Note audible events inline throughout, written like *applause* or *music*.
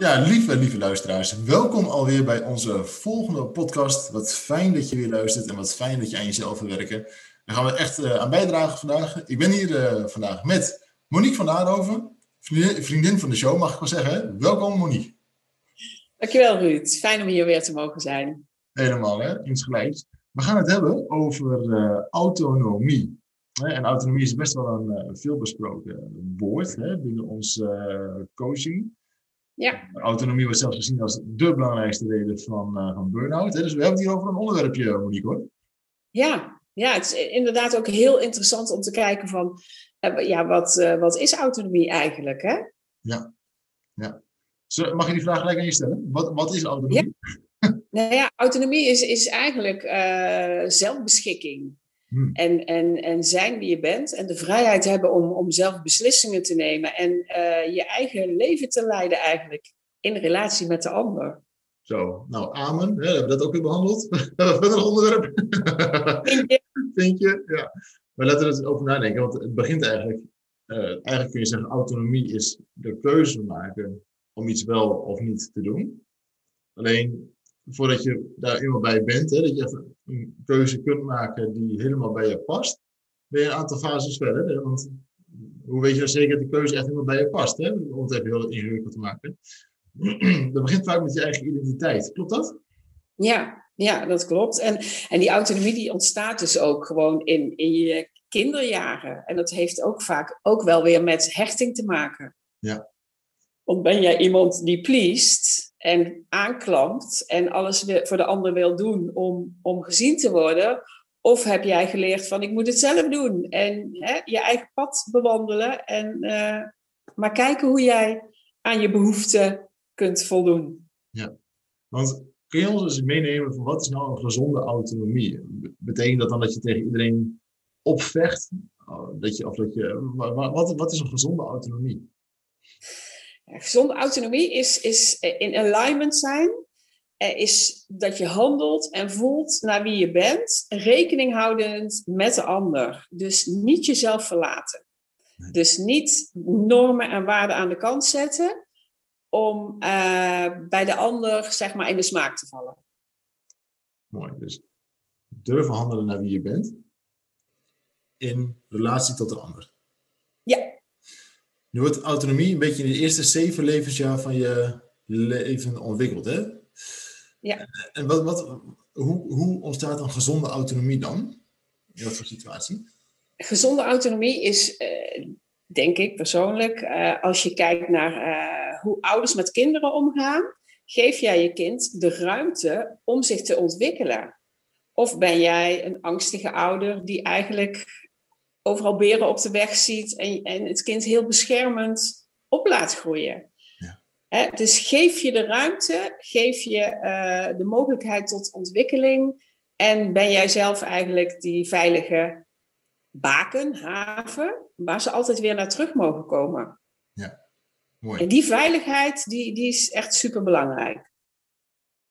Ja, lieve, lieve luisteraars, welkom alweer bij onze volgende podcast. Wat fijn dat je weer luistert en wat fijn dat je aan jezelf wil werken. Daar gaan we echt uh, aan bijdragen vandaag. Ik ben hier uh, vandaag met Monique van Daarhoven, vriendin, vriendin, van de show, mag ik wel zeggen. Welkom Monique. Dankjewel Ruud, fijn om hier weer te mogen zijn. Helemaal, hè? insgelijks. We gaan het hebben over uh, autonomie. En autonomie is best wel een veelbesproken woord hè, binnen onze coaching. Ja. Autonomie wordt zelfs gezien als de belangrijkste reden van, uh, van burn-out. Dus we hebben het hier over een onderwerpje, Monique hoor. Ja, ja, het is inderdaad ook heel interessant om te kijken van, uh, ja, wat, uh, wat is autonomie eigenlijk? Hè? Ja, ja. Zo, mag je die vraag gelijk aan je stellen? Wat, wat is autonomie? Ja. nou ja, autonomie is, is eigenlijk zelfbeschikking. Hmm. En, en, en zijn wie je bent en de vrijheid hebben om, om zelf beslissingen te nemen en uh, je eigen leven te leiden eigenlijk in relatie met de ander. Zo, nou amen, hè, hebben we dat ook weer behandeld? *laughs* Verder onderwerp? *laughs* Vind je? Vind je? Ja. Maar laten we er over nadenken, want het begint eigenlijk, uh, eigenlijk kun je zeggen autonomie is de keuze maken om iets wel of niet te doen. Alleen voordat je daar eenmaal bij bent, hè, dat je even een keuze kunt maken die helemaal bij je past, ben je een aantal fases verder. Hè? Want hoe weet je nou zeker dat de keuze echt helemaal bij je past? Hè? Om het even heel ingewikkeld te maken. *clears throat* dat begint vaak met je eigen identiteit. Klopt dat? Ja, ja dat klopt. En, en die autonomie die ontstaat dus ook gewoon in, in je kinderjaren. En dat heeft ook vaak ook wel weer met hechting te maken. Ja. Want ben jij iemand die pleest, en aanklampt en alles voor de ander wil doen om, om gezien te worden? Of heb jij geleerd van ik moet het zelf doen en hè, je eigen pad bewandelen en uh, maar kijken hoe jij aan je behoeften kunt voldoen? Ja, want kun je ons eens meenemen van wat is nou een gezonde autonomie? Betekent dat dan dat je tegen iedereen opvecht? Dat je, of dat je, wat, wat is een gezonde autonomie? Gezonde autonomie is, is eh, in alignment zijn, is dat je handelt en voelt naar wie je bent, rekening houdend met de ander. Dus niet jezelf verlaten. Dus niet normen en waarden aan de kant zetten om uh, bij de ander zeg maar in de smaak te vallen. Mooi, dus durven handelen naar wie je bent in relatie tot de ander. Ja, nu wordt autonomie een beetje in de eerste zeven levensjaar van je leven ontwikkeld, hè? Ja. En wat, wat, hoe, hoe ontstaat een gezonde autonomie dan? In wat voor situatie? Gezonde autonomie is, uh, denk ik persoonlijk, uh, als je kijkt naar uh, hoe ouders met kinderen omgaan, geef jij je kind de ruimte om zich te ontwikkelen. Of ben jij een angstige ouder die eigenlijk overal beren op de weg ziet en, en het kind heel beschermend op laat groeien. Ja. dus geef je de ruimte, geef je uh, de mogelijkheid tot ontwikkeling en ben jij zelf eigenlijk die veilige baken, haven, waar ze altijd weer naar terug mogen komen. Ja, mooi. En die veiligheid, die, die is echt super belangrijk.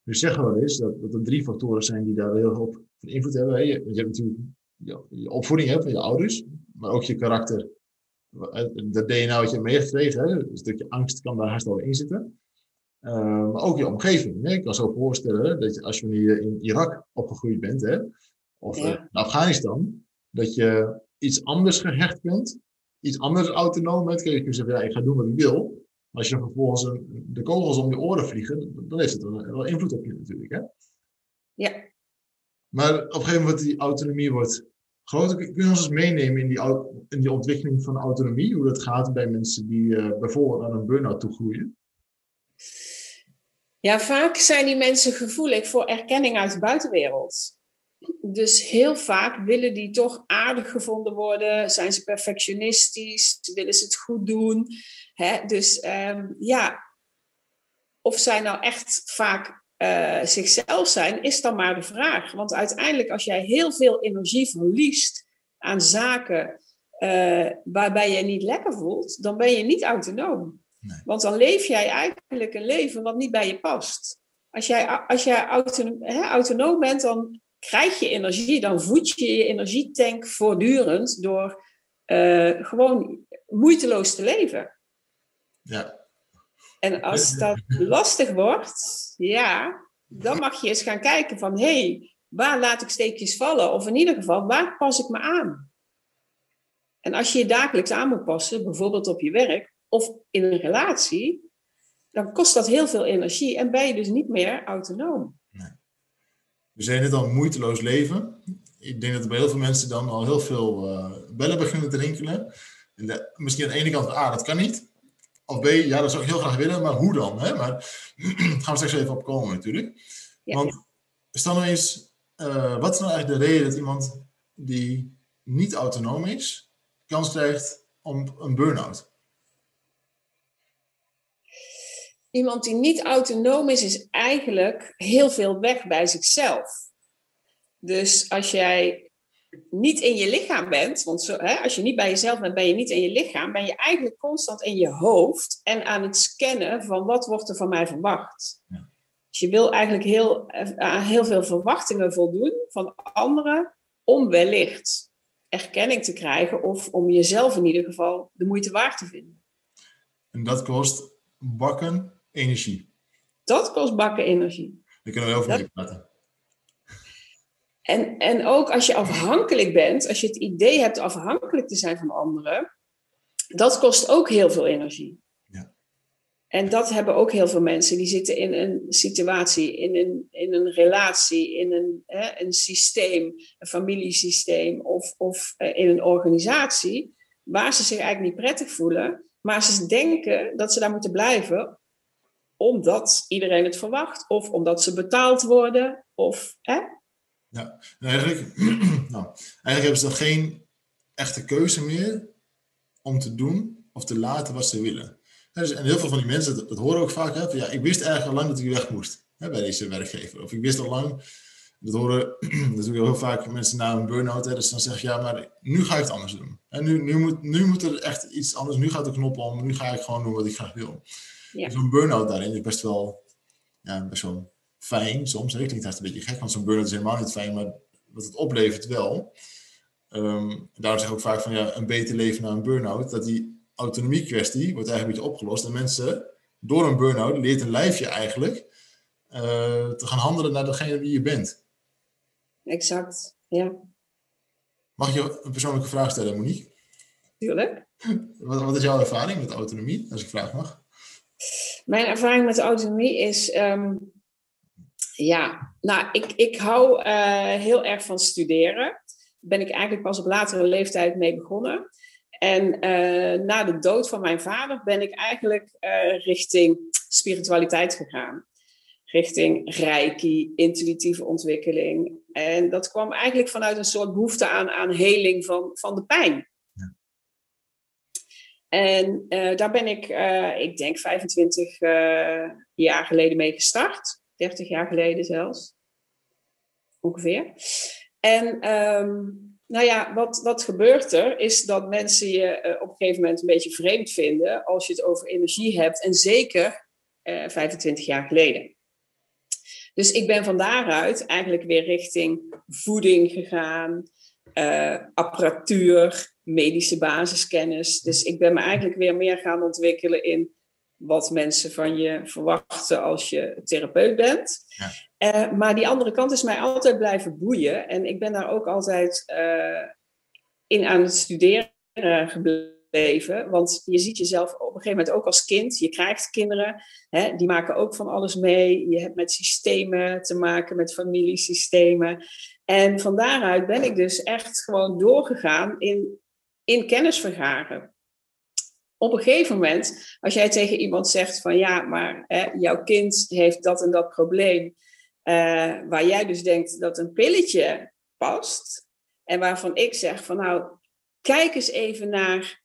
We zeggen wel eens dat, dat er drie factoren zijn die daar heel veel invloed hebben. Je, je hebt natuurlijk je, je opvoeding hebt van je ouders, maar ook je karakter. Dat DNA wat je meegekregen, hè, een stukje angst kan daar haast wel in zitten. Uh, maar ook je omgeving. Hè. Ik kan zo voorstellen dat je, als je in Irak opgegroeid bent, hè, of ja. in Afghanistan, dat je iets anders gehecht bent, iets anders autonoom bent. Kijk, je kunt zeggen, ja, ik ga doen wat ik wil. Maar als je dan vervolgens een, de kogels om je oren vliegen, dan heeft het wel, wel invloed op je natuurlijk. Hè? Ja. Maar op een gegeven moment die autonomie wordt groter. Kun je ons eens meenemen in die, in die ontwikkeling van autonomie? Hoe dat gaat bij mensen die uh, bijvoorbeeld aan een burn-out toe groeien? Ja, vaak zijn die mensen gevoelig voor erkenning uit de buitenwereld. Dus heel vaak willen die toch aardig gevonden worden. Zijn ze perfectionistisch? Willen ze het goed doen? Hè? Dus um, ja, of zij nou echt vaak uh, zichzelf zijn, is dan maar de vraag. Want uiteindelijk, als jij heel veel energie verliest aan zaken uh, waarbij je niet lekker voelt, dan ben je niet autonoom. Nee. Want dan leef jij eigenlijk een leven wat niet bij je past. Als jij, als jij autonoom, hè, autonoom bent, dan krijg je energie, dan voed je je energietank voortdurend door uh, gewoon moeiteloos te leven. Ja. En als dat lastig wordt, ja, dan mag je eens gaan kijken van, hé, hey, waar laat ik steekjes vallen? Of in ieder geval, waar pas ik me aan? En als je je dagelijks aan moet passen, bijvoorbeeld op je werk of in een relatie, dan kost dat heel veel energie en ben je dus niet meer autonoom. Nee. We zijn net al moeiteloos leven. Ik denk dat er bij heel veel mensen dan al heel veel uh, bellen beginnen te rinkelen. En de, misschien aan de ene kant, ah, dat kan niet. Of B, ja, dat zou ik heel graag willen, maar hoe dan? Hè? Maar *clears throat* daar gaan we straks even op komen natuurlijk. Ja, Want stel nou eens, uh, wat is nou eigenlijk de reden dat iemand die niet autonoom is, kans krijgt om een burn-out? Iemand die niet autonoom is, is eigenlijk heel veel weg bij zichzelf. Dus als jij niet in je lichaam bent, want zo, hè, als je niet bij jezelf bent, ben je niet in je lichaam, ben je eigenlijk constant in je hoofd en aan het scannen van wat wordt er van mij verwacht. Ja. Dus je wil eigenlijk heel, aan heel veel verwachtingen voldoen van anderen om wellicht erkenning te krijgen of om jezelf in ieder geval de moeite waard te vinden. En dat kost bakken energie. Dat kost bakken energie. Daar kunnen we over dat... praten. En, en ook als je afhankelijk bent, als je het idee hebt afhankelijk te zijn van anderen, dat kost ook heel veel energie. Ja. En dat hebben ook heel veel mensen. Die zitten in een situatie, in een, in een relatie, in een, hè, een systeem, een familiesysteem of, of uh, in een organisatie, waar ze zich eigenlijk niet prettig voelen, maar ze denken dat ze daar moeten blijven omdat iedereen het verwacht, of omdat ze betaald worden, of hè, ja, eigenlijk, *clears throat* nou, eigenlijk hebben ze dan geen echte keuze meer om te doen of te laten wat ze willen. Dus, en heel veel van die mensen, dat, dat horen ook vaak, hè, van, ja, ik wist eigenlijk al lang dat ik weg moest hè, bij deze werkgever. Of ik wist al lang, dat horen *clears throat* natuurlijk heel vaak mensen na een burn-out, hè, dus dan zeg je, ja, maar nu ga ik het anders doen. En nu, nu, moet, nu moet er echt iets anders, nu gaat de knop om, nu ga ik gewoon doen wat ik graag wil. Ja. Zo'n burn-out daarin is best wel, ja, best wel fijn soms. Hè? Klinkt haast een beetje gek, want zo'n burn-out is helemaal niet fijn, maar wat het oplevert wel. Um, daarom zeg ik ook vaak van ja, een beter leven na een burn-out, dat die autonomie kwestie wordt eigenlijk een beetje opgelost. En mensen, door een burn-out, leert een lijfje eigenlijk uh, te gaan handelen naar degene wie je bent. Exact, ja. Mag ik je een persoonlijke vraag stellen, Monique? Tuurlijk. *laughs* Wat, wat is jouw ervaring met autonomie, als ik vraag mag? Mijn ervaring met autonomie is um, ja, nou, ik, ik hou uh, heel erg van studeren. Daar ben ik eigenlijk pas op latere leeftijd mee begonnen. En uh, na de dood van mijn vader ben ik eigenlijk uh, richting spiritualiteit gegaan. Richting reiki, intuïtieve ontwikkeling. En dat kwam eigenlijk vanuit een soort behoefte aan, aan heling van, van de pijn. Ja. En daar ben ik, ik denk 25 jaar geleden mee gestart. 30 jaar geleden zelfs. Ongeveer. En um, nou ja, wat, wat gebeurt er is dat mensen je uh, op een gegeven moment een beetje vreemd vinden als je het over energie hebt. En zeker uh, eh, 25 jaar geleden. Dus ik ben van daaruit eigenlijk weer richting voeding gegaan, uh, apparatuur, medische basiskennis. Dus ik ben me eigenlijk weer meer gaan ontwikkelen in wat mensen van je verwachten als je therapeut bent. Ja. Uh, maar die andere kant is mij altijd blijven boeien. En ik ben daar ook altijd uh, in aan het studeren gebleven. Want je ziet jezelf op een gegeven moment ook als kind. Je krijgt kinderen, hè, die maken ook van alles mee. Je hebt met systemen te maken, met familiesystemen. En van daaruit ben ik dus echt gewoon doorgegaan in, in kennis vergaren op een gegeven moment, als jij tegen iemand zegt van ja, maar hè, jouw kind heeft dat en dat probleem, uh, waar jij dus denkt dat een pilletje past, en waarvan ik zeg van nou, kijk eens even naar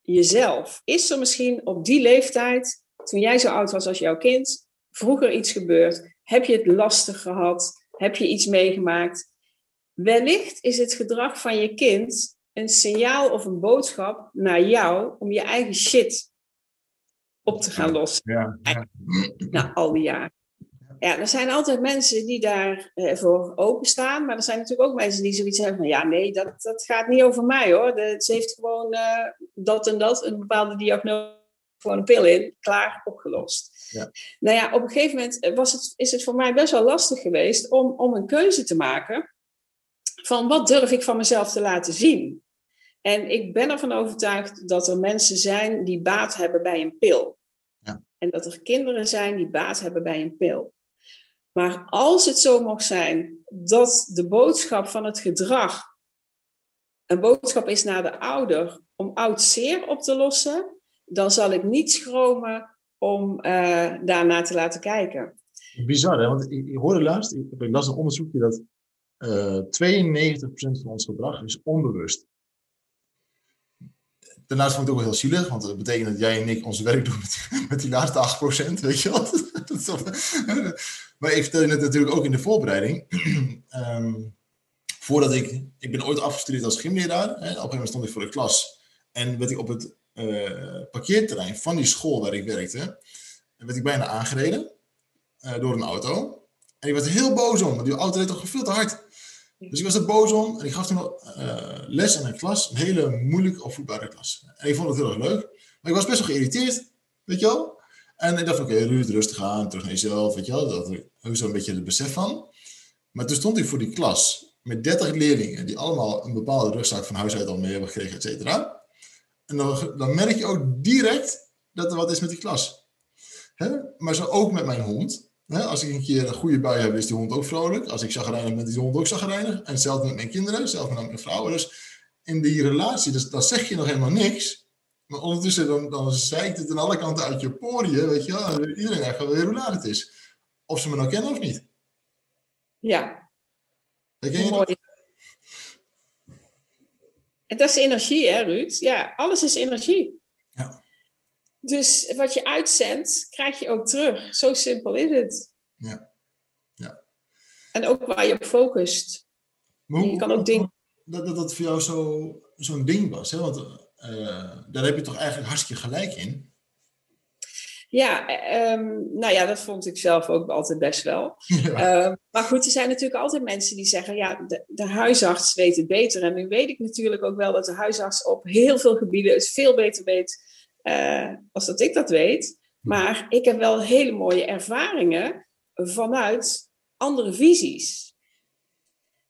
jezelf. Is er misschien op die leeftijd, toen jij zo oud was als jouw kind, vroeger iets gebeurd Heb je het lastig gehad? Heb je iets meegemaakt? Wellicht is het gedrag van je kind een signaal of een boodschap naar jou om je eigen shit op te gaan lossen. Ja, ja. Na al die jaren. Ja, er zijn altijd mensen die daarvoor eh, openstaan. Maar er zijn natuurlijk ook mensen die zoiets hebben van... Ja, nee, dat, dat gaat niet over mij hoor. De, ze heeft gewoon eh, dat en dat, een bepaalde diagnose, gewoon een pil in. Klaar, opgelost. Ja. Nou ja, op een gegeven moment was het, is het voor mij best wel lastig geweest... om, om een keuze te maken van wat durf ik van mezelf te laten zien. En ik ben ervan overtuigd dat er mensen zijn die baat hebben bij een pil. Ja. En dat er kinderen zijn die baat hebben bij een pil. Maar als het zo mag zijn dat de boodschap van het gedrag een boodschap is naar de ouder om oud zeer op te lossen, dan zal ik niet schromen om uh, daarnaar te laten kijken. Bizar, hè? Want ik, ik hoorde laatst, ik, ik las een onderzoekje dat uh, 92% van ons gedrag is onbewust. Daarnaast vond ik het ook wel heel zielig, want dat betekent dat jij en ik ons werk doen met, *laughs* die laatste 8%, weet je wat? *laughs* *laughs* maar ik vertelde het natuurlijk ook in de voorbereiding. um, *clears throat* voordat ik, ik ben ooit afgestudeerd als gymleraar. Hè, op een gegeven moment stond ik voor de klas. En werd ik op het uh, parkeerterrein van die school waar ik werkte, werd ik bijna aangereden uh, door een auto. En ik er heel boos om, want die auto reed toch veel te hard. Dus ik was er boos om en ik gaf toen uh, les aan een klas, een hele moeilijk opvoedbare klas. En ik vond het heel erg leuk, maar ik was best wel geïrriteerd, weet je wel. En ik dacht, oké, okay, Ruud, rustig aan, terug naar jezelf, weet je wel. Dat er zo een beetje het besef van. Maar toen stond ik voor die klas met 30 leerlingen, die allemaal een bepaalde rugzak van huis uit al mee hebben gekregen, et cetera. En dan, dan merk je ook direct dat er wat is met die klas. Maar zo ook met mijn hond. Als ik een keer een goede bui heb, is die hond ook vrolijk. Als ik zagrijnig ben, is die hond ook zagrijnig. En hetzelfde met mijn kinderen, hetzelfde met mijn vrouwen. Dus in die relatie, dus, dan zeg je nog helemaal niks. Maar ondertussen dan, dan zeikt het aan alle kanten uit je poriën, weet je wel. Iedereen echt wel weer hoe laat het is. Of ze me nou kennen of niet. Ja. Herken je Mooi. dat? En dat is energie, hè, Ruud? Ja, alles is energie. Dus wat je uitzendt, krijg je ook terug. Zo simpel is het. Ja. ja. En ook waar je op focust. Hoe, Je kan ook dingen- Dat, dat dat voor jou zo- zo'n ding was, hè? Want eh, daar heb je toch eigenlijk hartstikke gelijk in. Ja, ehm, nou ja, dat vond ik zelf ook altijd best wel. *laughs* Ja. Ehm, maar goed, er zijn natuurlijk altijd mensen die zeggen, ja, de, de huisarts weet het beter. En nu weet ik natuurlijk ook wel dat de huisarts op heel veel gebieden het veel beter weet eh, als dat ik dat weet. Maar ik heb wel hele mooie ervaringen vanuit andere visies.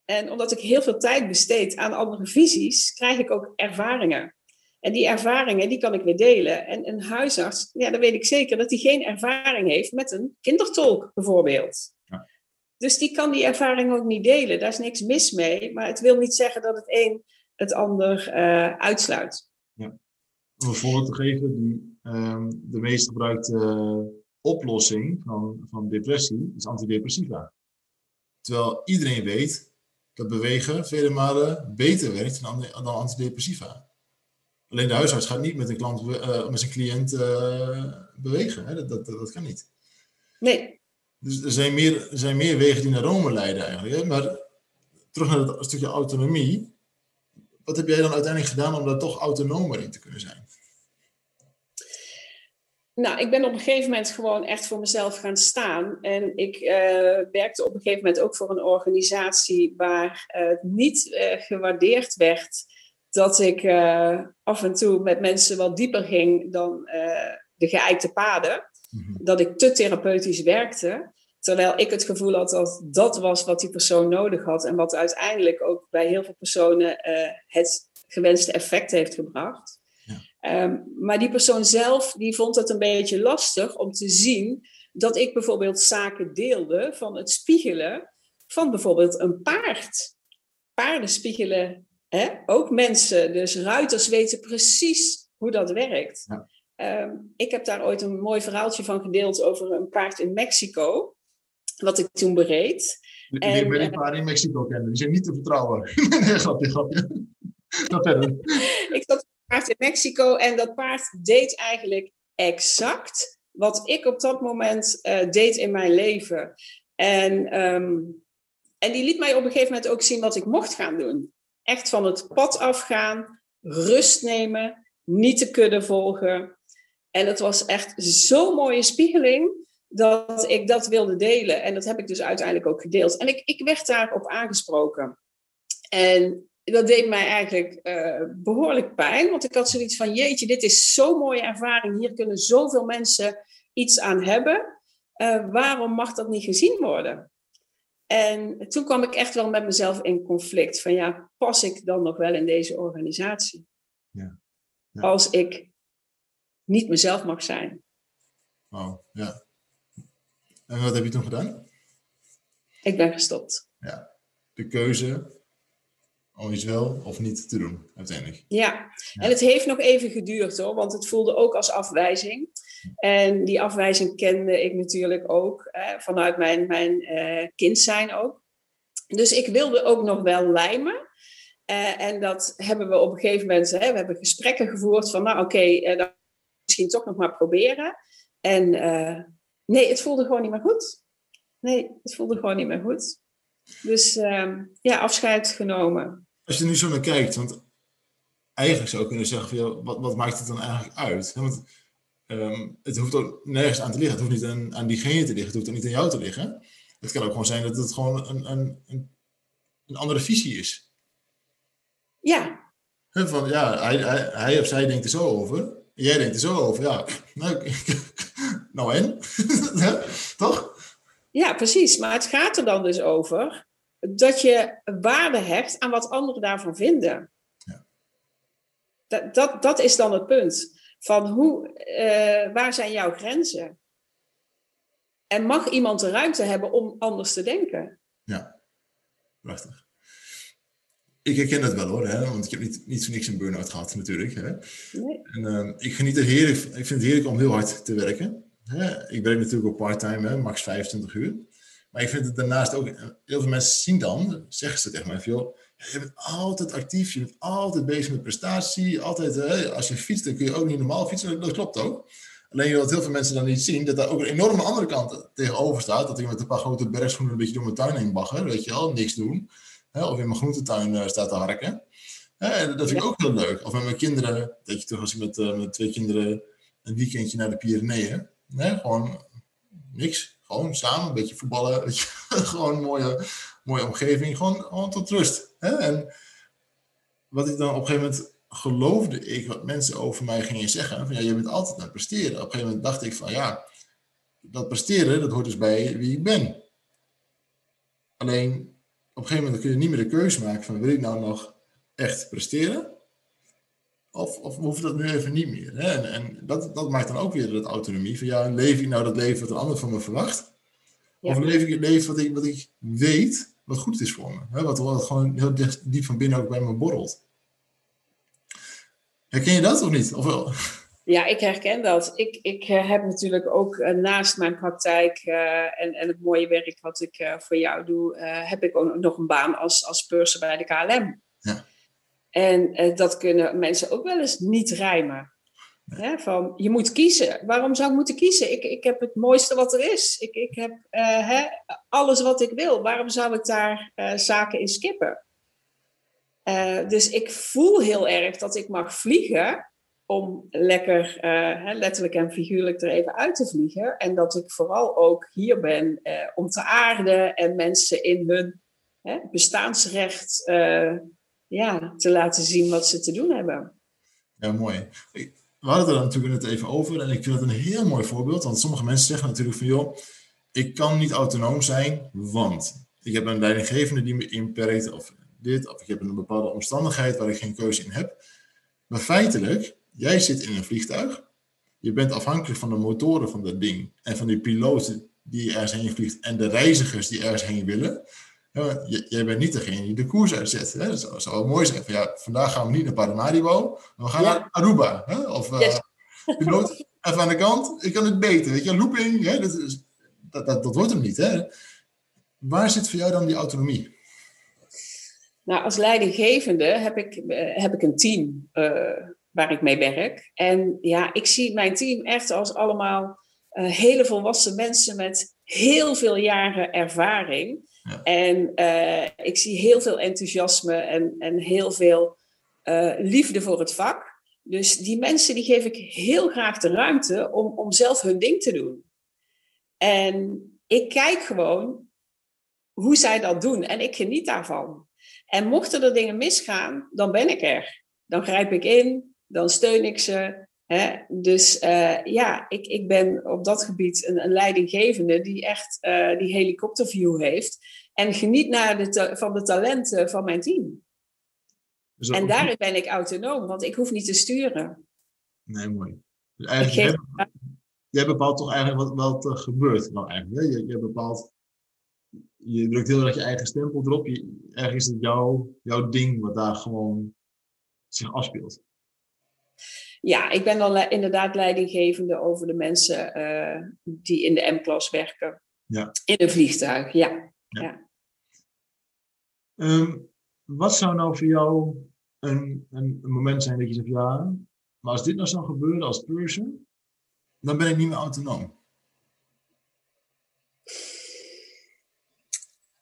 En omdat ik heel veel tijd besteed aan andere visies, krijg ik ook ervaringen. En die ervaringen, die kan ik weer delen. En een huisarts, ja, dan weet ik zeker dat hij geen ervaring heeft met een kindertolk bijvoorbeeld. Ja. Dus die kan die ervaring ook niet delen. Daar is niks mis mee. Maar het wil niet zeggen dat het een het ander eh, uitsluit. Om een voorbeeld te geven, die, ehm, de meest gebruikte eh, oplossing van, van depressie is antidepressiva. Terwijl iedereen weet dat bewegen vele malen beter werkt dan, dan antidepressiva. Alleen de huisarts gaat niet met, een klant, eh, met zijn cliënt eh, bewegen. Hè? Dat, dat, dat kan niet. Nee, Dus er zijn meer, er zijn meer wegen die naar Rome leiden eigenlijk. Hè? Maar terug naar het stukje autonomie. Wat heb jij dan uiteindelijk gedaan om daar toch autonomer in te kunnen zijn? Nou, ik ben op een gegeven moment gewoon echt voor mezelf gaan staan. En ik eh, werkte op een gegeven moment ook voor een organisatie waar het niet eh, gewaardeerd werd dat ik eh, af en toe met mensen wat dieper ging dan de geëikte paden. Dat ik te therapeutisch werkte. Terwijl ik het gevoel had dat dat was wat die persoon nodig had. En wat uiteindelijk ook bij heel veel personen eh, het gewenste effect heeft gebracht. Ehm, maar die persoon zelf die vond het een beetje lastig om te zien dat ik bijvoorbeeld zaken deelde van het spiegelen van bijvoorbeeld een paard. Paarden spiegelen hè? ook mensen, dus ruiters weten precies hoe dat werkt. Ja. Ehm, ik heb daar ooit een mooi verhaaltje van gedeeld over een paard in Mexico, wat ik toen bereed. Die En, ben ik eh, maar in Mexico kennen. Die zijn niet te vertrouwen. *laughs* nee, grapje, grapje. Ga verder. *laughs* ik zat paard in Mexico en dat paard deed eigenlijk exact wat ik op dat moment eh, deed in mijn leven. En, ehm, en die liet mij op een gegeven moment ook zien wat ik mocht gaan doen. Echt van het pad afgaan, rust nemen, niet te kunnen volgen. En het was echt zo'n mooie spiegeling dat ik dat wilde delen. En dat heb ik dus uiteindelijk ook gedeeld. En ik, ik werd daarop aangesproken. En dat deed mij eigenlijk uh, behoorlijk pijn, want ik had zoiets van: jeetje, dit is zo'n mooie ervaring. Hier kunnen zoveel mensen iets aan hebben. Uh, waarom mag dat niet gezien worden? En toen kwam ik echt wel met mezelf in conflict. Van ja, pas ik dan nog wel in deze organisatie? Ja. ja. Als ik niet mezelf mag zijn. Oh, ja. En wat heb je toen gedaan? Ik ben gestopt. Ja. De keuze om iets wel of niet te doen, uiteindelijk. Ja. en het heeft nog even geduurd hoor, want het voelde ook als afwijzing. En die afwijzing kende ik natuurlijk ook vanuit mijn, mijn uh, kind zijn ook. Dus ik wilde ook nog wel lijmen. Uh, en dat hebben we op een gegeven moment, hè, we hebben gesprekken gevoerd van, nou oké, okay, uh, dan misschien toch nog maar proberen. En nee, het voelde gewoon niet meer goed. Nee, het voelde gewoon niet meer goed. Dus ehm, ja, afscheid genomen. Als je er nu zo naar kijkt, want eigenlijk zou je kunnen zeggen van, ja, wat, wat maakt het dan eigenlijk uit? Want Ehm, het hoeft ook nergens aan te liggen. Het hoeft niet aan, aan diegene te liggen. Het hoeft ook niet aan jou te liggen. Het kan ook gewoon zijn dat het gewoon een, een, een, een andere visie is. Ja. van, ja, hij, hij, hij, of zij denkt er zo over. Jij denkt er zo over. Ja, nou, nou en? *laughs* Toch? Ja, precies. Maar het gaat er dan dus over dat je waarde hecht aan wat anderen daarvan vinden. Ja. Dat, dat, dat is dan het punt. Van hoe, uh, waar zijn jouw grenzen? En mag iemand de ruimte hebben om anders te denken? Ja, prachtig. Ik herken dat wel hoor, hè? want ik heb niet, niet zo niks een burn-out gehad natuurlijk. Hè? Nee. En, uh, ik geniet er heerlijk, ik vind het heerlijk om heel hard te werken. Hè? Ik werk natuurlijk ook part-time, max 25 uur. Maar ik vind het daarnaast ook, heel veel mensen zien dan, zeggen ze tegen mij, joh, je bent altijd actief, je bent altijd bezig met prestatie. Altijd, hè, als je fietst, dan kun je ook niet normaal fietsen. Dat klopt ook. Alleen dat heel veel mensen dan niet zien, dat daar ook een enorme andere kant tegenover staat. Dat ik met een paar grote bergschoenen een beetje door mijn tuin heen bagger, weet je wel, niks doen. Hè, of in mijn groentetuin uh, staat te harken. Hè, dat vind ik ook heel leuk. Of met mijn kinderen, dat je toch als ik met, uh, met twee kinderen een weekendje naar de Pyreneeën. Hè, gewoon niks. Gewoon samen, een beetje voetballen. *laughs* gewoon een mooie, mooie omgeving. Gewoon, gewoon tot rust. Hè? En wat ik dan op een gegeven moment geloofde ik wat mensen over mij gingen zeggen. Van ja, je bent altijd aan het presteren. Op een gegeven moment dacht ik van ja, dat presteren, dat hoort dus bij wie ik ben. Alleen op een gegeven moment kun je niet meer de keuze maken van wil ik nou nog echt presteren? Of, of hoeft dat nu even niet meer? Hè? En, en, dat, dat maakt dan ook weer dat autonomie. Van ja, leef ik nou dat leven wat een ander van me verwacht? Of leef ik het leven wat ik, wat ik weet wat goed is voor me. Hè? Wat, wat gewoon heel diep van binnen ook bij me borrelt. Herken je dat of niet? Of wel? Ja, ik herken dat. Ik, ik eh, heb natuurlijk ook eh, naast mijn praktijk uh, en, en het mooie werk wat ik uh, voor jou doe, heb ik ook nog een baan als, als purser bij de KLM. Ja. En dat kunnen mensen ook wel eens niet rijmen van, je moet kiezen. Waarom zou ik moeten kiezen? Ik, ik heb het mooiste wat er is. Ik, ik heb uh, alles wat ik wil. Waarom zou ik daar uh, zaken in skippen? Dus ik voel heel erg dat ik mag vliegen om lekker, letterlijk en figuurlijk er even uit te vliegen. En dat ik vooral ook hier ben om te aarden en mensen in hun bestaansrecht ja, te laten zien wat ze te doen hebben. Ja, mooi we hadden het er natuurlijk net even over en ik vind het een heel mooi voorbeeld. Want sommige mensen zeggen natuurlijk van joh, ik kan niet autonoom zijn, want ik heb een leidinggevende die me inperkt of dit, of ik heb een bepaalde omstandigheid waar ik geen keuze in heb. Maar feitelijk, jij zit in een vliegtuig, je bent afhankelijk van de motoren van dat ding en van die piloten die ergens heen vliegt en de reizigers die ergens heen willen. Ja, jij bent niet degene die de koers uitzet. Hè? Dat zou, zou mooi zijn. Van, ja, vandaag gaan we niet naar Paramaribo, we gaan naar Aruba. Hè? Of uh, yes. *laughs* even aan de kant, ik kan het beter. Weet je, looping, hè? Dat, is, dat, dat, dat wordt hem niet. Hè? Waar zit voor jou dan die autonomie? Nou, als leidinggevende heb ik, eh, heb ik een team uh, waar ik mee werk. En ja, ik zie mijn team echt als allemaal uh, hele volwassen mensen met heel veel jaren ervaring. En eh, ik zie heel veel enthousiasme en, en heel veel uh, liefde voor het vak. Dus die mensen die geef ik heel graag de ruimte om, om zelf hun ding te doen. En ik kijk gewoon hoe zij dat doen en ik geniet daarvan. En mochten er dingen misgaan, dan ben ik er. Dan grijp ik in, dan steun ik ze. Hè? Dus uh, ja, ik, ik ben op dat gebied een, een leidinggevende die echt uh, die helikopterview heeft. En geniet naar de van de talenten van mijn team. Dus en daarin ben ik autonoom, want ik hoef niet te sturen. Nee, mooi. Dus eigenlijk, geef... jij, bepaalt toch eigenlijk wat, wat er gebeurt. Nou, eigenlijk, je, je bepaalt, je drukt heel erg je eigen stempel erop. Je, eigenlijk is het jouw, jouw ding wat daar gewoon zich afspeelt. Ja, ik ben dan inderdaad leidinggevende over de mensen uh, die in de M-klas werken. Ja. In een vliegtuig, ja. ja. ja. Um, wat zou nou voor jou een, een, een, moment zijn dat je zegt, ja, maar als dit nou zou gebeuren als person, dan ben ik niet meer autonoom?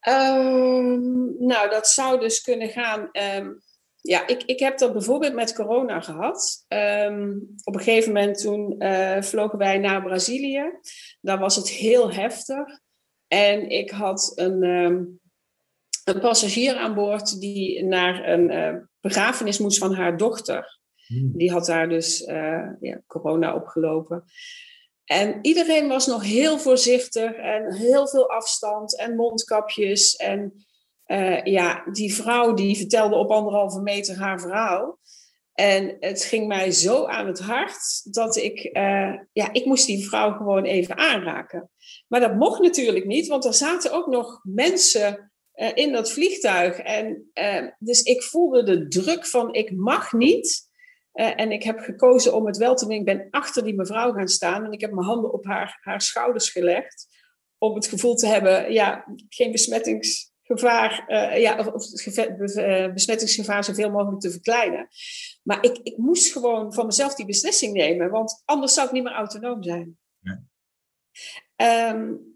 Um, nou, dat zou dus kunnen gaan. Um, ja, ik, ik heb dat bijvoorbeeld met corona gehad. Um, op een gegeven moment toen uh, vlogen wij naar Brazilië. Daar was het heel heftig. En ik had een, een passagier aan boord die naar een uh, begrafenis moest van haar dochter. Hmm. Die had daar dus uh, ja, corona opgelopen. En iedereen was nog heel voorzichtig en heel veel afstand en mondkapjes. En uh, ja, die vrouw die vertelde op anderhalve meter haar verhaal. En het ging mij zo aan het hart dat ik, uh, ja, ik moest die vrouw gewoon even aanraken. Maar dat mocht natuurlijk niet, want er zaten ook nog mensen uh, in dat vliegtuig. En dus ik voelde de druk van ik mag niet. En ik heb gekozen om het wel te doen. Ik ben achter die mevrouw gaan staan en ik heb mijn handen op haar, haar schouders gelegd. Om het gevoel te hebben, ja, geen besmettingsgevaar, ja, of, of het besmettingsgevaar zoveel mogelijk te verkleinen. Maar ik, ik moest gewoon van mezelf die beslissing nemen, want anders zou ik niet meer autonoom zijn. Ja. Um,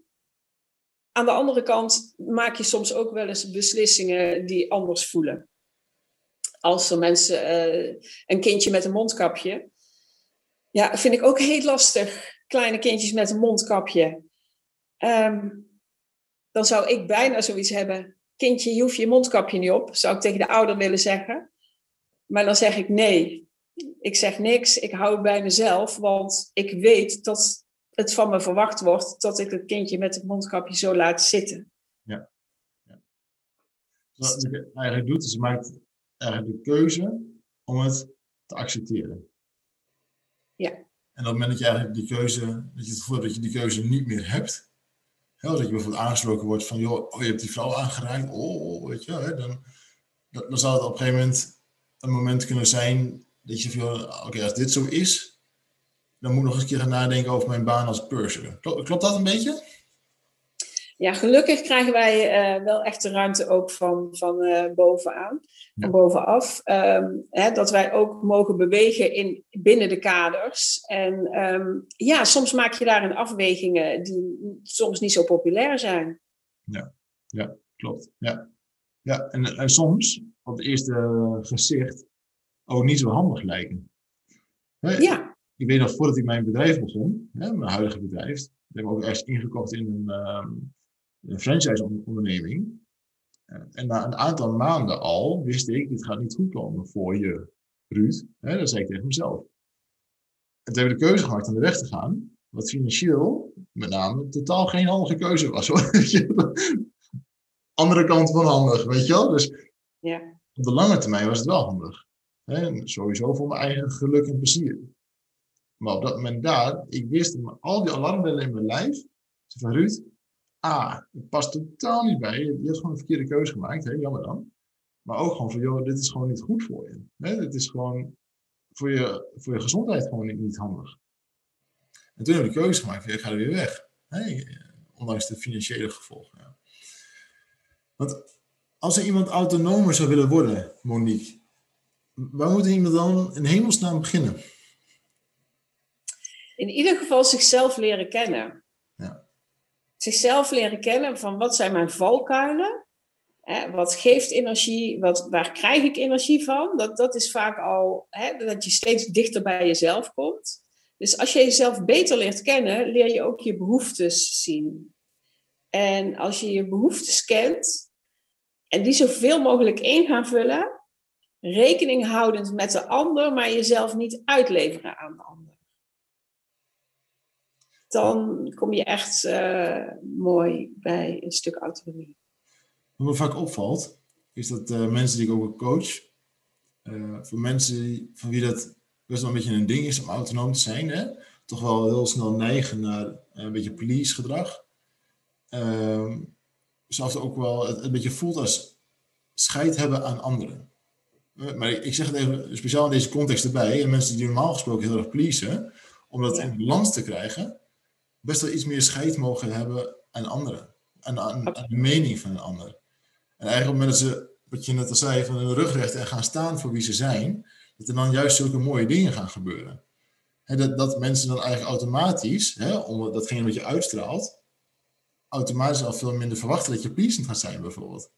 aan de andere kant maak je soms ook wel eens beslissingen die anders voelen. Als er mensen uh, een kindje met een mondkapje. Ja, vind ik ook heel lastig. Kleine kindjes met een mondkapje. Um, dan zou ik bijna zoiets hebben. Kindje, je hoeft je mondkapje niet op. Zou ik tegen de ouder willen zeggen. Maar dan zeg ik nee. Ik zeg niks. Ik hou het bij mezelf. Want ik weet dat het van me verwacht wordt dat ik het kindje met het mondkapje zo laat zitten. Ja. ja. Wat je eigenlijk doet, is je maakt eigenlijk de keuze om het te accepteren. Ja. En op het moment dat je eigenlijk die keuze, dat je het gevoel dat je die keuze niet meer hebt, hè, dat je bijvoorbeeld aangesproken wordt van, joh, oh, je hebt die vrouw aangeraakt, oh, weet je, hè, dan, dan zou het op een gegeven moment een moment kunnen zijn dat je van, oké, als dit zo is, dan moet ik nog eens een keer gaan nadenken over mijn baan als purser. Klopt, dat een beetje? Ja, gelukkig krijgen wij uh, wel echt de ruimte ook van, van uh, bovenaan, van bovenaf. Um, hè, dat wij ook mogen bewegen in, binnen de kaders. En um, ja, soms maak je daarin afwegingen die soms niet zo populair zijn. Ja, ja klopt. Ja. Ja, en, en soms op het eerste gezicht ook niet zo handig lijken. Ja ik weet nog voordat ik mijn bedrijf begon, hè, mijn huidige bedrijf, ik heb ook echt ingekocht in een, um, een franchise-onderneming. Uh, en na een aantal maanden al wist ik, dit gaat niet goed komen voor je, Ruud. Hè, dat zei ik tegen mezelf. En toen heb ik de keuze gemaakt om de weg te gaan, wat financieel met name totaal geen handige keuze was. *laughs* Hoor. Andere kant van handig, weet je wel? Dus ja. op de lange termijn was het wel handig. Hè? Sowieso voor mijn eigen geluk en plezier. Maar op dat moment daar, ik wist al die alarmbellen in mijn lijf. van Ruud, A, het past totaal niet bij je. Je hebt gewoon een verkeerde keuze gemaakt, hè? jammer dan. Maar ook gewoon van, joh, dit is gewoon niet goed voor je. Hè? Dit is gewoon voor je, voor je gezondheid gewoon niet, handig. En toen heb ik de keuze gemaakt, ik ga er weer weg. Hè? Ondanks de financiële gevolgen. Want als er iemand autonomer zou willen worden, Monique, waar moet iemand dan in hemelsnaam beginnen? in ieder geval zichzelf leren kennen. Zichzelf leren kennen van wat zijn mijn valkuilen. Hè, wat geeft energie? Wat, waar krijg ik energie van? Dat, dat is vaak al hè, dat je steeds dichter bij jezelf komt. Dus als je jezelf beter leert kennen, leer je ook je behoeftes zien. En als je je behoeftes kent en die zoveel mogelijk in gaan vullen, rekening houdend met de ander, maar jezelf niet uitleveren aan de ander. Dan kom je echt uh, mooi bij een stuk autonomie. Wat me vaak opvalt, is dat uh, mensen die ik ook coach, uh, voor mensen van wie dat best wel een beetje een ding is om autonoom te zijn, hè, toch wel heel snel neigen naar een beetje police gedrag. Uh, zelfs ook wel het een beetje voelt als scheid hebben aan anderen. Maar ik zeg het even speciaal in deze context erbij. En mensen die normaal gesproken heel erg pleasen, om dat in balans te krijgen, best wel iets meer scheid mogen hebben aan anderen. Aan, aan, aan, de mening van een ander. En eigenlijk op het moment dat ze, wat je net al zei, van hun rug rechten en gaan staan voor wie ze zijn, dat er dan juist zulke mooie dingen gaan gebeuren. dat, dat mensen dan eigenlijk automatisch, he, omdat datgene wat je uitstraalt, automatisch al veel minder verwachten dat je pleasend gaat zijn, bijvoorbeeld.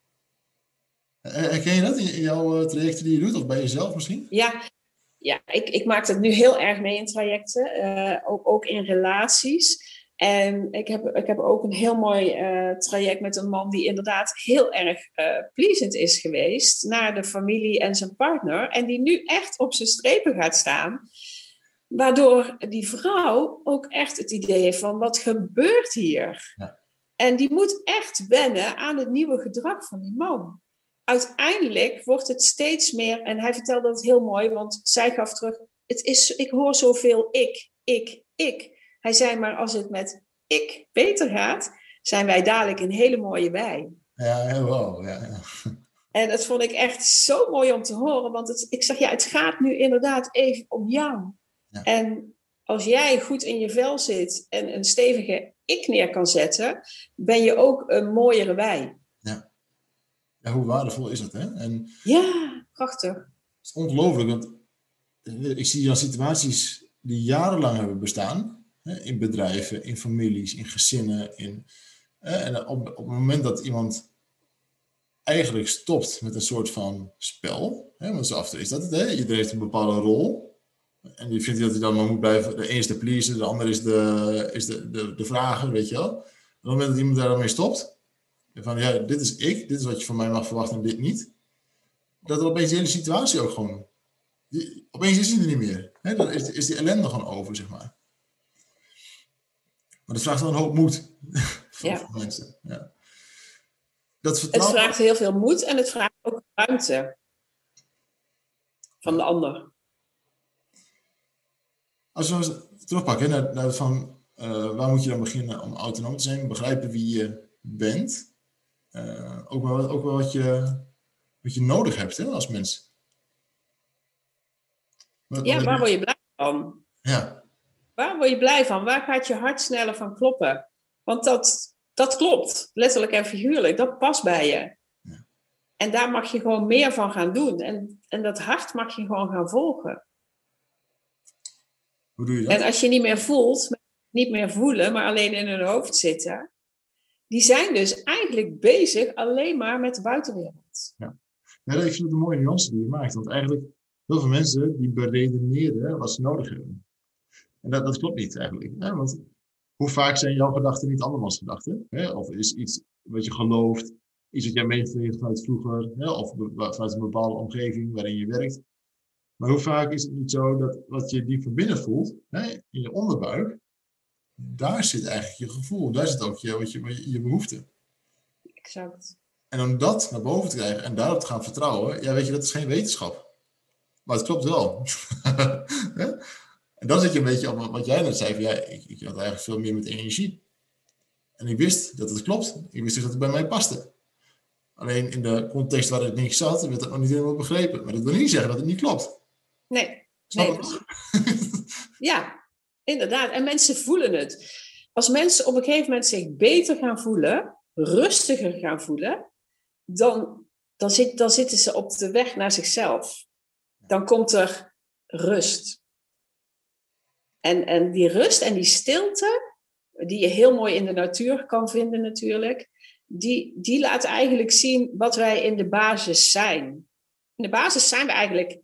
Herken je dat in jouw eh, trajecten die je doet, of bij jezelf misschien? Ja, ja ik, ik maak het nu heel erg mee in trajecten, uh, ook, ook in relaties. En ik heb, ik heb ook een heel mooi uh, traject met een man die inderdaad heel erg uh, pleasend is geweest naar de familie en zijn partner. En die nu echt op zijn strepen gaat staan. Waardoor die vrouw ook echt het idee heeft van wat gebeurt hier? Ja. En die moet echt wennen aan het nieuwe gedrag van die man. Uiteindelijk wordt het steeds meer, en hij vertelde dat heel mooi, want zij gaf terug, het is, ik hoor zoveel ik, ik, ik. Hij zei maar, als het met ik beter gaat, zijn wij dadelijk een hele mooie wij. Ja, wow. Ja, ja. En dat vond ik echt zo mooi om te horen, want het, ik zeg ja, het gaat nu inderdaad even om jou. Ja. En als jij goed in je vel zit en een stevige ik neer kan zetten, ben je ook een mooiere wij. Ja, hoe waardevol is dat, hè? En ja, prachtig. Het is ongelooflijk, want ik zie dan situaties die jarenlang hebben bestaan, in bedrijven, in families, in gezinnen. In, en op, op het moment dat iemand eigenlijk stopt met een soort van spel, hè, want zo af is dat het, hè? iedereen heeft een bepaalde rol. En die vindt dat hij dan maar moet blijven. De een is de pleaser, de ander is de, is de, de, de vrager, weet je wel. Op het moment dat iemand daar dan mee stopt, van ja, dit is ik, dit is wat je van mij mag verwachten en dit niet. Dat er opeens de hele situatie ook gewoon. Die, opeens is hij er niet meer. Hè? Dan is, is die ellende gewoon over, zeg maar. Maar dat vraagt wel een hoop moed *laughs* voor, ja. mensen. Ja. Dat vertrouwen... Het vraagt heel veel moed en het vraagt ook ruimte van de ander. Als we eens terugpakken naar, naar van uh, waar moet je dan beginnen om autonoom te zijn, begrijpen wie je bent, uh, ook, wel, ook wel wat je, wat je nodig hebt hè, als mens. Wat, ja, waar word je blij van? Ja. Waar word je blij van? Waar gaat je hart sneller van kloppen? Want dat, dat klopt, letterlijk en figuurlijk. Dat past bij je. Ja. En daar mag je gewoon meer van gaan doen. En, en dat hart mag je gewoon gaan volgen. Hoe doe je dat? En als je niet meer voelt, niet meer voelen, maar alleen in hun hoofd zitten, die zijn dus eigenlijk bezig alleen maar met de buitenwereld. Ja, ja ik vind een mooie nuance die je maakt. Want eigenlijk, heel veel mensen die beredeneren wat ze nodig hebben. En dat, dat klopt niet eigenlijk. Hè? Want hoe vaak zijn jouw gedachten niet andermans gedachten? Hè? Of is iets wat je gelooft, iets wat jij meegekregen vanuit vroeger, hè? of vanuit een bepaalde omgeving waarin je werkt. Maar hoe vaak is het niet zo dat wat je diep van binnen voelt, hè, in je onderbuik, daar zit eigenlijk je gevoel, daar zit ook je, wat je, je behoefte. Exact. En om dat naar boven te krijgen en daarop te gaan vertrouwen, ja, weet je, dat is geen wetenschap. Maar het klopt wel. *laughs* en dan zit je een beetje op wat jij net zei, van, ja, ik, ik had eigenlijk veel meer met energie. En ik wist dat het klopt. Ik wist dus dat het bij mij paste. Alleen in de context waar het niet zat, werd dat nog niet helemaal begrepen. Maar dat wil niet zeggen dat het niet klopt. Nee. nee. ja, inderdaad. En mensen voelen het. Als mensen op een gegeven moment zich beter gaan voelen, rustiger gaan voelen, dan, dan, zit, zitten ze op de weg naar zichzelf. Dan komt er rust. En, en die rust en die stilte, die je heel mooi in de natuur kan vinden natuurlijk, die, die laat eigenlijk zien wat wij in de basis zijn. In de basis zijn we eigenlijk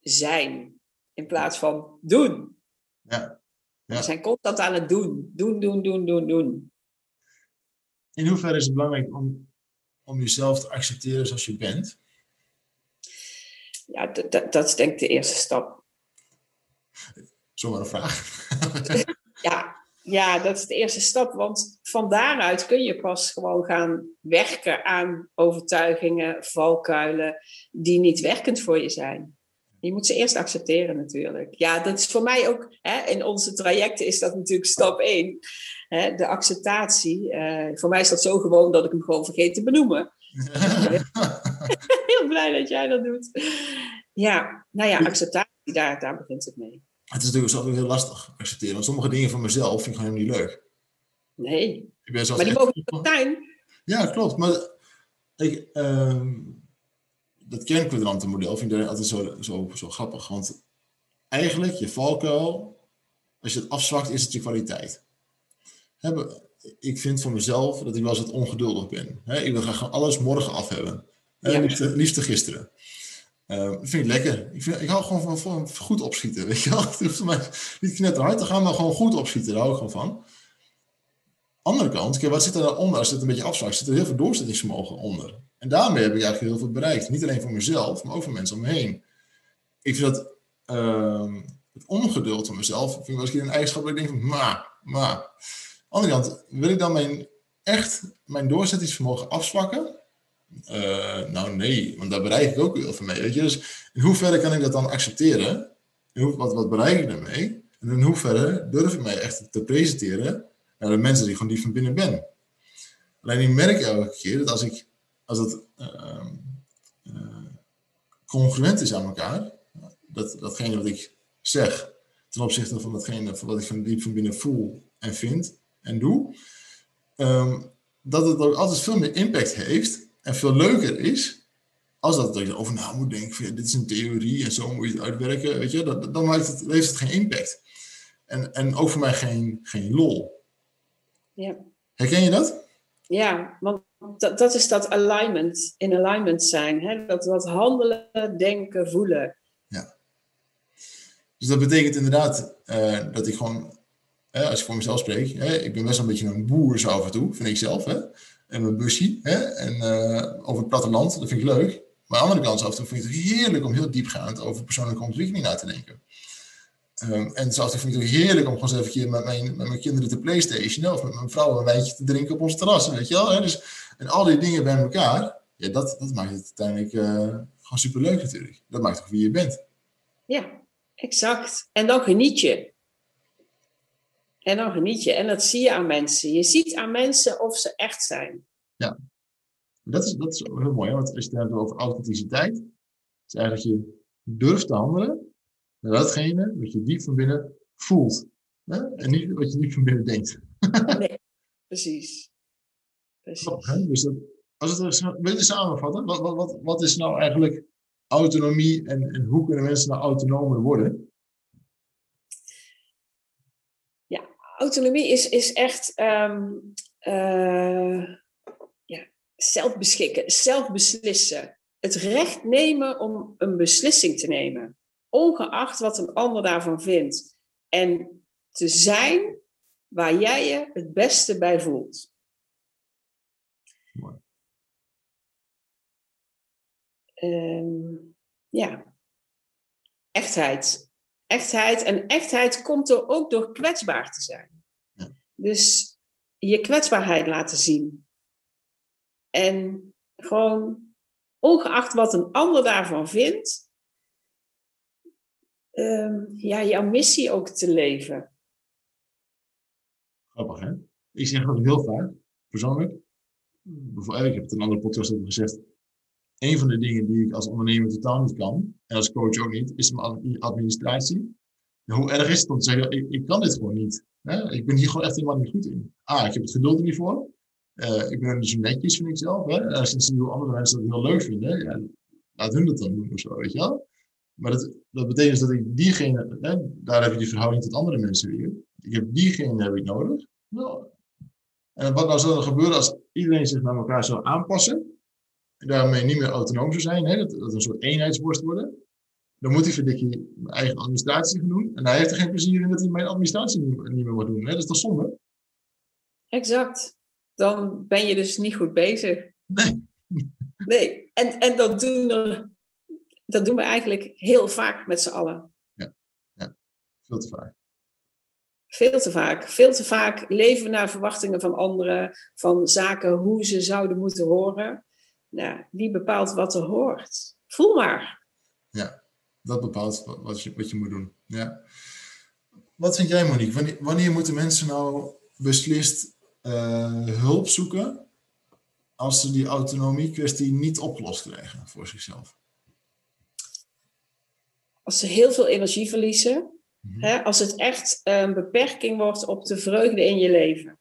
zijn, in plaats van doen. Ja. Ja. We zijn constant aan het doen. Doen, doen, doen, doen, doen. In hoeverre is het belangrijk om, om jezelf te accepteren zoals je bent? Ja, dat is denk ik de eerste stap. Zomaar een vraag. *laughs* ja, ja, dat is de eerste stap. Want van daaruit kun je pas gewoon gaan werken aan overtuigingen, valkuilen, die niet werkend voor je zijn. Je moet ze eerst accepteren natuurlijk. Ja, dat is voor mij ook, hè, in onze trajecten is dat natuurlijk stap één. Hè, de acceptatie. Uh, voor mij is dat zo gewoon dat ik hem gewoon vergeet te benoemen. *laughs* Heel blij dat jij dat doet. Ja, nou ja, acceptatie, daar, daar begint het mee. Het is natuurlijk ook heel lastig accepteren. Want sommige dingen van mezelf vind ik gewoon niet leuk. Nee. maar die mogen niet zijn. Ja, klopt. Maar ik, uh, dat kernkwadrantenmodel vind ik altijd zo, zo, zo grappig. Want eigenlijk, je valkuil, als je het afzwakt, is het je kwaliteit. ik vind voor mezelf dat ik wel eens wat ongeduldig ben. ik wil graag alles morgen af hebben. Ja. Liefst, liefst gisteren. Uh, dat vind ik lekker. Ik, vind, ik hou gewoon van, van, goed opschieten. Weet je wel? *laughs* Het hoeft mij niet net hard te gaan, maar gewoon goed opschieten. Daar hou ik gewoon van. Andere kant, kijk, wat zit er dan onder als het een beetje afzwakt? Zit er heel veel doorzettingsvermogen onder. En daarmee heb ik eigenlijk heel veel bereikt. Niet alleen voor mezelf, maar ook voor mensen om me heen. Ik vind dat uh, het ongeduld van mezelf, vind ik wel eens een eigenschap dat ik denk van, maar, maar. Andere kant, wil ik dan mijn, echt mijn doorzettingsvermogen afzwakken? Uh, nou nee, want daar bereik ik ook heel veel mee. Weet je? Dus in hoeverre kan ik dat dan accepteren? Wat, wat bereik ik daarmee? En in hoeverre durf ik mij echt te presenteren naar de mensen die gewoon die van binnen ben? Alleen ik merk elke keer dat als ik als het uh, uh, congruent is aan elkaar, dat, datgene wat ik zeg ten opzichte van datgene wat ik van diep van binnen voel en vind en doe, um, dat het ook altijd veel meer impact heeft en veel leuker is als dat, dat je over na moet denken, dit is een theorie en zo moet je het uitwerken, weet je, dat, dan maakt het, heeft het geen impact. En, en ook voor mij geen, geen lol. Ja. Herken je dat? Ja, want dat, dat is dat alignment, in alignment zijn. Hè? Dat, dat handelen, denken, voelen. Ja. Dus dat betekent inderdaad uh, dat ik gewoon, als ik voor mezelf spreek, hè, ik ben best wel een beetje een boer zo af en toe, vind ik zelf. Hè? En mijn busje. Hè? En uh, over het platteland, dat vind ik leuk. Maar aan de andere kant, af en toe vind ik het heerlijk om heel diepgaand over persoonlijke ontwikkeling na te denken. Um, en zelfs vind ik het heerlijk om gewoon eens even met mijn, met mijn kinderen te Playstation of met mijn vrouw een wijntje te drinken op ons terras, weet je wel. Hè? Dus, en al die dingen bij elkaar, ja, dat, dat maakt het uiteindelijk uh, gewoon superleuk natuurlijk. Dat maakt ook wie je bent. Ja, exact. En dan geniet je. En dan geniet je. En dat zie je aan mensen. Je ziet aan mensen of ze echt zijn. Ja, dat is, dat is heel mooi. Want als je het hebt over authenticiteit, is eigenlijk dat je durft te handelen naar datgene wat je diep van binnen voelt. Hè? En niet wat je diep van binnen denkt. *laughs* nee, precies. precies. Dus dat, als het wil je samenvatten, wat, wat, wat, wat is nou eigenlijk autonomie en, en hoe kunnen mensen nou autonomer worden? Ja, autonomie is, is echt um, uh, ja, zelf beschikken, zelf beslissen. Het recht nemen om een beslissing te nemen ongeacht wat een ander daarvan vindt. En te zijn waar jij je het beste bij voelt. Mooi. Um, ja. Echtheid. Echtheid. En echtheid komt er ook door kwetsbaar te zijn. Ja. Dus je kwetsbaarheid laten zien. En gewoon, ongeacht wat een ander daarvan vindt, um, ja, jouw missie ook te leven. Grappig, hè? Ik zeg dat heel vaak, persoonlijk. Ik heb het in een andere podcast ook gezegd. Een van de dingen die ik als ondernemer totaal niet kan, en als coach ook niet, is mijn administratie. Hoe erg is het om te zeggen, ik, ik kan dit gewoon niet. Hè? Ik ben hier gewoon echt helemaal niet goed in. Ah, ik heb het geduld er niet voor. Uh, ik ben zo netjes, vind ik zelf. Hè? Uh, sinds hoe andere mensen dat heel leuk vinden, ja, laat hun dat dan doen of zo, weet je wel. Maar dat, dat betekent dat ik diegene, hè, daar heb je die verhouding tot andere mensen weer. Ik heb diegene heb ik nodig. Nou, en wat nou zou er gebeuren als iedereen zich naar elkaar zou aanpassen, en daarmee niet meer autonoom zou zijn, hè, dat, dat een soort eenheidsworst worden, dan moet hij verdikkie eigen administratie gaan doen. En hij heeft er geen plezier in dat hij mijn administratie niet, niet meer moet doen. Hè? Dat is toch zonde? Exact. Dan ben je dus niet goed bezig. Nee. Nee. En, en dat, doen er, dat doen we eigenlijk heel vaak met z'n allen. Ja. ja, veel te vaak. Veel te vaak. Veel te vaak leven we naar verwachtingen van anderen, van zaken hoe ze zouden moeten horen. Nou, wie bepaalt wat er hoort? Voel maar. Ja, dat bepaalt wat je, wat je moet doen. Ja. Wat vind jij, Monique? Wanneer, wanneer moeten mensen nou beslist uh, hulp zoeken als ze die autonomie kwestie niet opgelost krijgen voor zichzelf? Als ze heel veel energie verliezen, mm hè, als het echt een beperking wordt op de vreugde in je leven.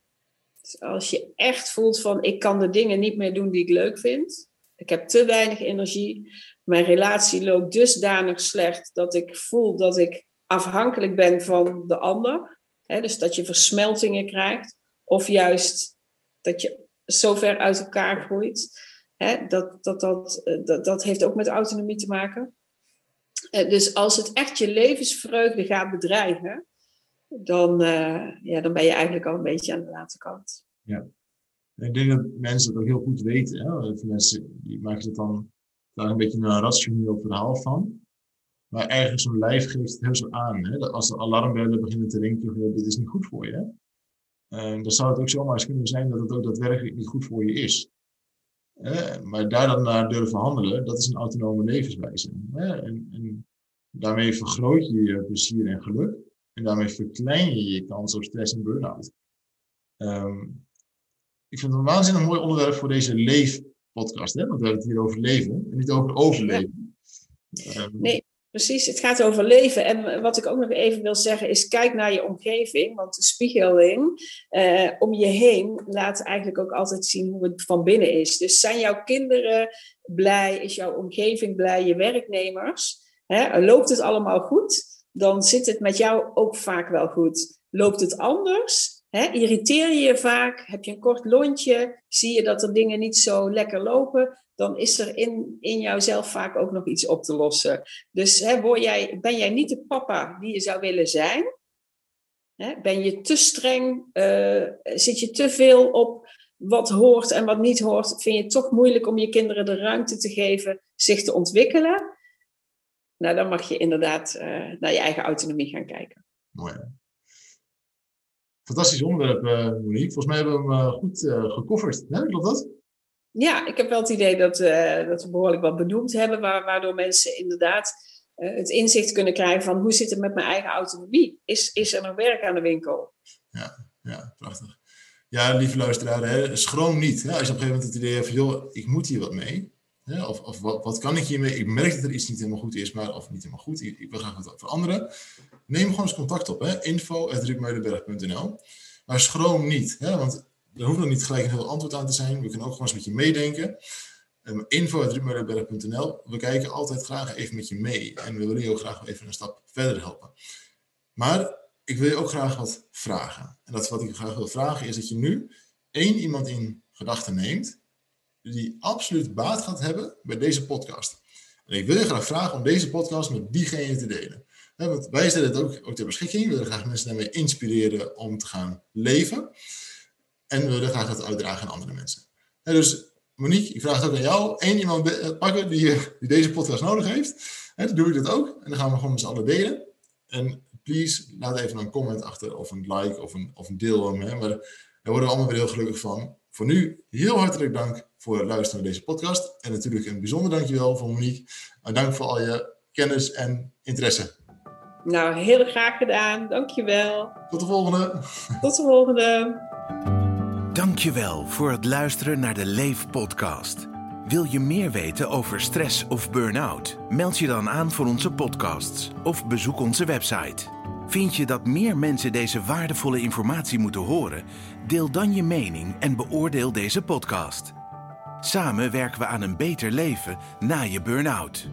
Dus als je echt voelt van ik kan de dingen niet meer doen die ik leuk vind, ik heb te weinig energie, mijn relatie loopt dusdanig slecht dat ik voel dat ik afhankelijk ben van de ander. Hè, dus dat je versmeltingen krijgt. Of juist dat je zo ver uit elkaar groeit. Hè, dat, dat, dat, eh, dat, dat heeft ook met autonomie te maken. Eh, dus als het echt je levensvreugde gaat bedreigen, dan, uh, ja, dan ben je eigenlijk al een beetje aan de late kant. Ja. Ik denk dat mensen dat ook heel goed weten. Hè? Mensen die maken het dan daar een beetje een rationeel verhaal van. Maar eigenlijk zo'n lijf geeft het heel zo aan. Hè? Dat als de alarmbellen beginnen te rinkelen, dit is niet goed voor je. En dan zou het ook zomaar eens kunnen zijn dat het ook daadwerkelijk niet goed voor je is. Maar daar dan naar durven handelen, dat is een autonome levenswijze. En, en daarmee vergroot je je plezier en geluk. En daarmee verklein je je kans op stress en burn-out. Um, ik vind het een waanzinnig mooi onderwerp voor deze leefpodcast. Hè? Want we hebben het hier over leven en niet over overleven. Um, nee, Precies, het gaat over leven. En wat ik ook nog even wil zeggen is, kijk naar je omgeving. Want de spiegeling eh, om je heen laat eigenlijk ook altijd zien hoe het van binnen is. Dus zijn jouw kinderen blij? Is jouw omgeving blij? Je werknemers? Hè? Loopt het allemaal goed? Dan zit het met jou ook vaak wel goed. Loopt het anders? Hè? Irriteer je je vaak? Heb je een kort lontje? Zie je dat er dingen niet zo lekker lopen? dan is er in, in jouzelf vaak ook nog iets op te lossen. Dus hè, word jij, ben jij niet de papa die je zou willen zijn? Hè, ben je te streng? Uh, zit je te veel op wat hoort en wat niet hoort? Vind je het toch moeilijk om je kinderen de ruimte te geven zich te ontwikkelen? Nou, dan mag je inderdaad uh, naar je eigen autonomie gaan kijken. Mooi. Fantastisch onderwerp, uh, Monique. Volgens mij hebben we hem goed gecoverd. Hè? Klopt dat? ja, ik heb wel het idee dat, dat we behoorlijk wat benoemd hebben, waardoor mensen inderdaad het inzicht kunnen krijgen van hoe zit het met mijn eigen autonomie? Is, is er nog werk aan de winkel? Ja, ja prachtig. Ja, lieve luisteraar, hè, schroom niet. Hè, als je op een gegeven moment het idee hebt van, joh, ik moet hier wat mee. Hè, of of wat, wat kan ik hiermee? Ik merk dat er iets niet helemaal goed is, maar of niet helemaal goed, ik, ik wil graag wat veranderen. Neem gewoon eens contact op, info.rupmeulenberg.nl Maar schroom niet, hè, want er hoeft nog niet gelijk een heel antwoord aan te zijn. We kunnen ook gewoon eens met je meedenken. Um, We kijken altijd graag even met je mee. En we willen je ook graag even een stap verder helpen. Maar ik wil je ook graag wat vragen. En dat wat ik graag wil vragen is dat je nu één iemand in gedachten neemt. Die absoluut baat gaat hebben bij deze podcast. En ik wil je graag vragen om deze podcast met diegene te delen. Want wij stellen het ook, ook ter beschikking. We willen graag mensen daarmee inspireren om te gaan leven. En we willen graag dat uitdragen aan andere mensen. dus Monique, ik vraag het ook aan jou. Eén iemand eh, pakken die, eh, die deze podcast nodig heeft. dan doe ik dat ook. En dan gaan we gewoon met z'n allen delen. En please, laat even een comment achter. Of een like of een, of een deel. Hè, maar daar worden we allemaal weer heel gelukkig van. Voor nu heel hartelijk dank voor het luisteren naar deze podcast. En natuurlijk een bijzonder dankjewel voor Monique. En dank voor al je kennis en interesse. Nou, heel graag gedaan. Dankjewel. Tot de volgende. Tot de volgende. Dankjewel voor het luisteren naar de Leef podcast. Wil je meer weten over stress of burn-out? Meld je dan aan voor onze podcasts of bezoek onze website. Vind je dat meer mensen deze waardevolle informatie moeten horen? Deel dan je mening en beoordeel deze podcast. Samen werken we aan een beter leven na je burn-out.